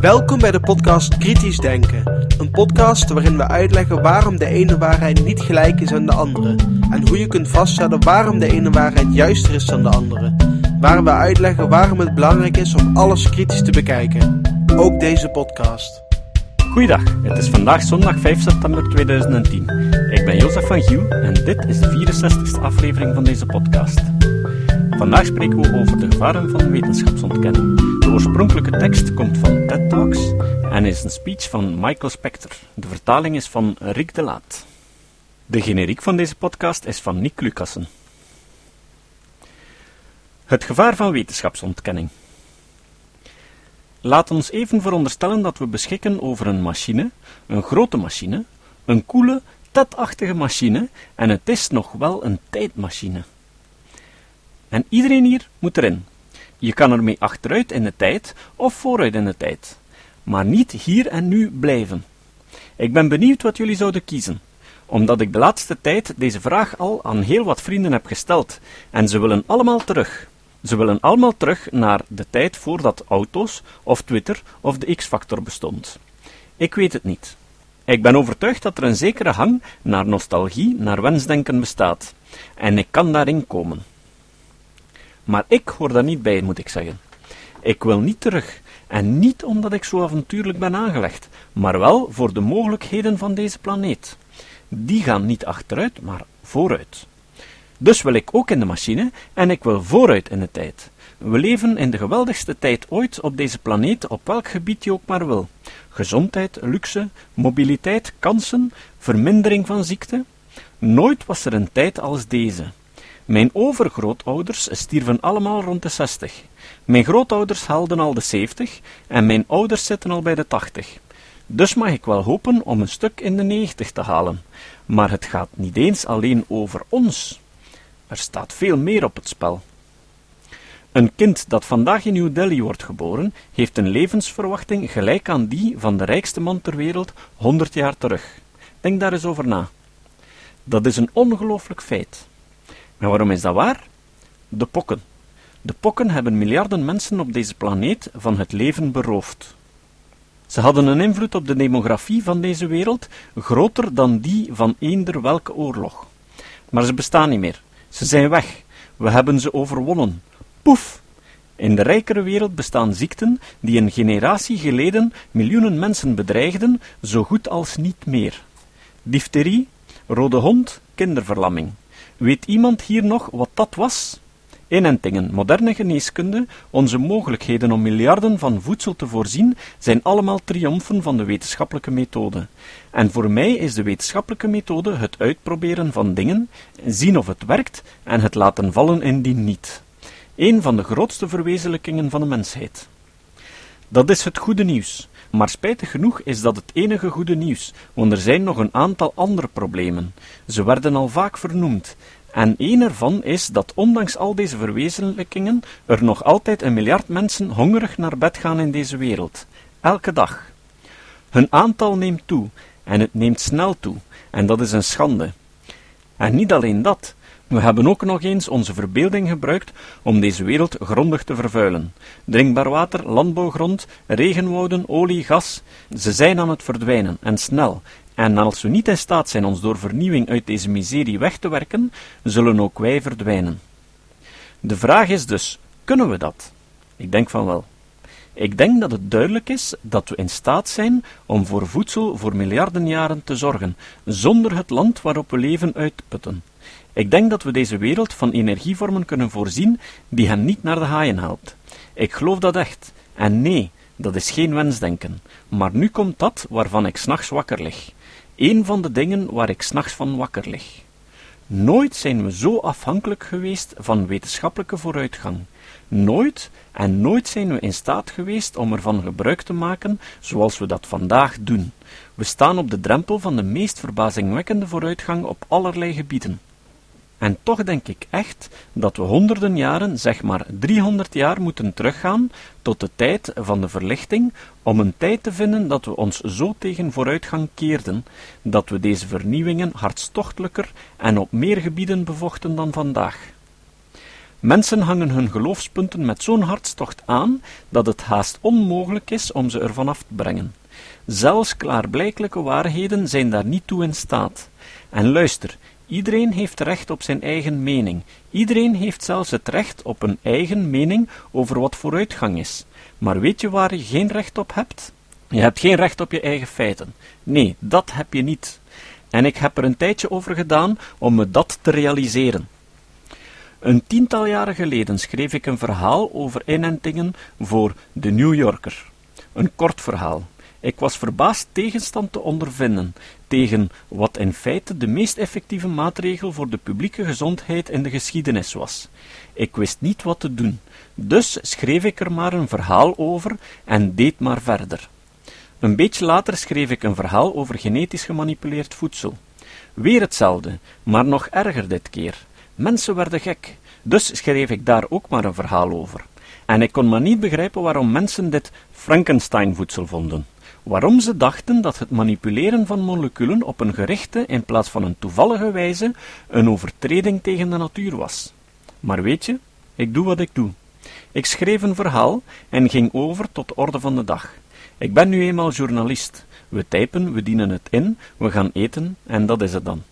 Welkom bij de podcast Kritisch Denken. Een podcast waarin we uitleggen waarom de ene waarheid niet gelijk is aan de andere. En hoe je kunt vaststellen waarom de ene waarheid juister is dan de andere. Waar we uitleggen waarom het belangrijk is om alles kritisch te bekijken. Ook deze podcast. Goeiedag, het is vandaag zondag 5 september 2010. Ik ben Jozef van Giel en dit is de 64ste aflevering van deze podcast. Vandaag spreken we over de gevaren van wetenschapsontkenning. Oorspronkelijke tekst komt van TED Talks en is een speech van Michael Spector. De vertaling is van Rick de Laat. De generiek van deze podcast is van Nick Lucassen. Het gevaar van wetenschapsontkenning. Laat ons even veronderstellen dat we beschikken over een machine, een grote machine, een koele, TED-achtige machine en het is nog wel een tijdmachine. En iedereen hier moet erin. Je kan ermee achteruit in de tijd of vooruit in de tijd, maar niet hier en nu blijven. Ik ben benieuwd wat jullie zouden kiezen, omdat ik de laatste tijd deze vraag al aan heel wat vrienden heb gesteld, en ze willen allemaal terug. Ze willen allemaal terug naar de tijd voordat auto's of Twitter of de X-factor bestond. Ik weet het niet. Ik ben overtuigd dat er een zekere hang naar nostalgie, naar wensdenken bestaat, en ik kan daarin komen. Maar ik hoor daar niet bij, moet ik zeggen. Ik wil niet terug, en niet omdat ik zo avontuurlijk ben aangelegd, maar wel voor de mogelijkheden van deze planeet. Die gaan niet achteruit, maar vooruit. Dus wil ik ook in de machine en ik wil vooruit in de tijd. We leven in de geweldigste tijd ooit op deze planeet, op welk gebied je ook maar wil. Gezondheid, luxe, mobiliteit, kansen, vermindering van ziekte. Nooit was er een tijd als deze. Mijn overgrootouders stierven allemaal rond de 60. Mijn grootouders haalden al de 70 en mijn ouders zitten al bij de 80. Dus mag ik wel hopen om een stuk in de 90 te halen. Maar het gaat niet eens alleen over ons. Er staat veel meer op het spel. Een kind dat vandaag in New Delhi wordt geboren, heeft een levensverwachting gelijk aan die van de rijkste man ter wereld 100 jaar terug. Denk daar eens over na. Dat is een ongelooflijk feit. En waarom is dat waar? De pokken. De pokken hebben miljarden mensen op deze planeet van het leven beroofd. Ze hadden een invloed op de demografie van deze wereld groter dan die van eender welke oorlog. Maar ze bestaan niet meer. Ze zijn weg. We hebben ze overwonnen. Poef! In de rijkere wereld bestaan ziekten die een generatie geleden miljoenen mensen bedreigden, zo goed als niet meer. Difterie, rode hond, kinderverlamming. Weet iemand hier nog wat dat was? Inentingen, moderne geneeskunde, onze mogelijkheden om miljarden van voedsel te voorzien, zijn allemaal triomfen van de wetenschappelijke methode. En voor mij is de wetenschappelijke methode het uitproberen van dingen, zien of het werkt en het laten vallen indien niet. Een van de grootste verwezenlijkingen van de mensheid. Dat is het goede nieuws. Maar spijtig genoeg is dat het enige goede nieuws, want er zijn nog een aantal andere problemen. Ze werden al vaak vernoemd, en een ervan is dat ondanks al deze verwezenlijkingen er nog altijd een miljard mensen hongerig naar bed gaan in deze wereld. Elke dag. Hun aantal neemt toe, en het neemt snel toe, en dat is een schande. En niet alleen dat, we hebben ook nog eens onze verbeelding gebruikt om deze wereld grondig te vervuilen. Drinkbaar water, landbouwgrond, regenwouden, olie, gas, ze zijn aan het verdwijnen, en snel, en als we niet in staat zijn ons door vernieuwing uit deze miserie weg te werken, zullen ook wij verdwijnen. De vraag is dus: kunnen we dat? Ik denk van wel. Ik denk dat het duidelijk is dat we in staat zijn om voor voedsel voor miljarden jaren te zorgen, zonder het land waarop we leven uitputten. Ik denk dat we deze wereld van energievormen kunnen voorzien die hen niet naar de haaien helpt. Ik geloof dat echt. En nee, dat is geen wensdenken. Maar nu komt dat waarvan ik s'nachts wakker lig. Een van de dingen waar ik s'nachts van wakker lig. Nooit zijn we zo afhankelijk geweest van wetenschappelijke vooruitgang. Nooit en nooit zijn we in staat geweest om ervan gebruik te maken zoals we dat vandaag doen. We staan op de drempel van de meest verbazingwekkende vooruitgang op allerlei gebieden. En toch denk ik echt dat we honderden jaren, zeg maar 300 jaar, moeten teruggaan tot de tijd van de verlichting, om een tijd te vinden dat we ons zo tegen vooruitgang keerden, dat we deze vernieuwingen hartstochtelijker en op meer gebieden bevochten dan vandaag. Mensen hangen hun geloofspunten met zo'n hartstocht aan dat het haast onmogelijk is om ze ervan af te brengen. Zelfs klaarblijkelijke waarheden zijn daar niet toe in staat. En luister, iedereen heeft recht op zijn eigen mening. Iedereen heeft zelfs het recht op een eigen mening over wat vooruitgang is. Maar weet je waar je geen recht op hebt? Je hebt geen recht op je eigen feiten. Nee, dat heb je niet. En ik heb er een tijdje over gedaan om me dat te realiseren. Een tiental jaren geleden schreef ik een verhaal over inentingen voor The New Yorker. Een kort verhaal. Ik was verbaasd tegenstand te ondervinden tegen wat in feite de meest effectieve maatregel voor de publieke gezondheid in de geschiedenis was. Ik wist niet wat te doen, dus schreef ik er maar een verhaal over en deed maar verder. Een beetje later schreef ik een verhaal over genetisch gemanipuleerd voedsel. Weer hetzelfde, maar nog erger dit keer. Mensen werden gek, dus schreef ik daar ook maar een verhaal over. En ik kon maar niet begrijpen waarom mensen dit Frankenstein-voedsel vonden. Waarom ze dachten dat het manipuleren van moleculen op een gerichte in plaats van een toevallige wijze een overtreding tegen de natuur was. Maar weet je, ik doe wat ik doe. Ik schreef een verhaal en ging over tot de orde van de dag. Ik ben nu eenmaal journalist. We typen, we dienen het in, we gaan eten en dat is het dan.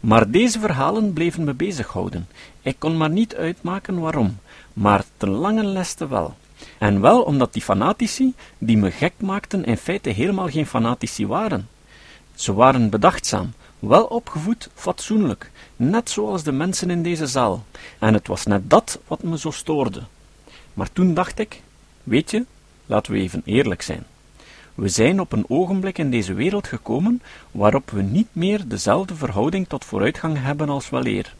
Maar deze verhalen bleven me bezighouden. Ik kon maar niet uitmaken waarom, maar ten lange leste wel. En wel omdat die fanatici, die me gek maakten, in feite helemaal geen fanatici waren. Ze waren bedachtzaam, wel opgevoed, fatsoenlijk, net zoals de mensen in deze zaal. En het was net dat wat me zo stoorde. Maar toen dacht ik, weet je, laten we even eerlijk zijn. We zijn op een ogenblik in deze wereld gekomen waarop we niet meer dezelfde verhouding tot vooruitgang hebben als weleer.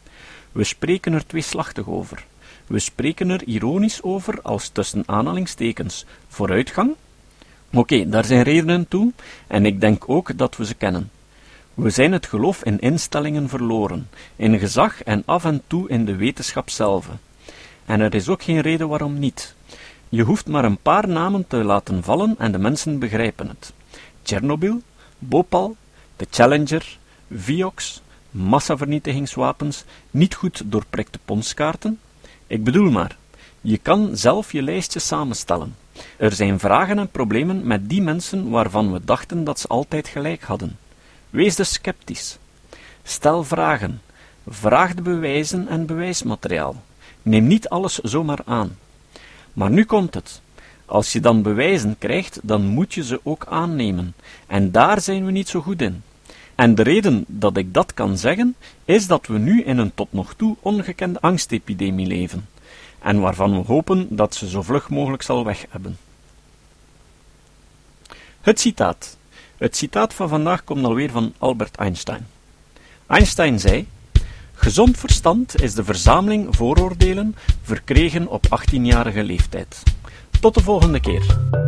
We spreken er tweeslachtig over. We spreken er ironisch over als tussen aanhalingstekens vooruitgang. Oké, daar zijn redenen toe, en ik denk ook dat we ze kennen. We zijn het geloof in instellingen verloren, in gezag en af en toe in de wetenschap zelf. En er is ook geen reden waarom niet. Je hoeft maar een paar namen te laten vallen en de mensen begrijpen het. Tsjernobyl, Bhopal, de Challenger, Vioxx, massavernietigingswapens, niet goed doorprikte ponskaarten. Ik bedoel maar, je kan zelf je lijstje samenstellen. Er zijn vragen en problemen met die mensen waarvan we dachten dat ze altijd gelijk hadden. Wees dus sceptisch. Stel vragen. Vraag de bewijzen en bewijsmateriaal. Neem niet alles zomaar aan. Maar nu komt het. Als je dan bewijzen krijgt, dan moet je ze ook aannemen. En daar zijn we niet zo goed in. En de reden dat ik dat kan zeggen, is dat we nu in een tot nog toe ongekende angstepidemie leven. En waarvan we hopen dat ze zo vlug mogelijk zal weg hebben. Het citaat. Het citaat van vandaag komt alweer van Albert Einstein. Einstein zei: Gezond verstand is de verzameling vooroordelen verkregen op 18-jarige leeftijd. Tot de volgende keer.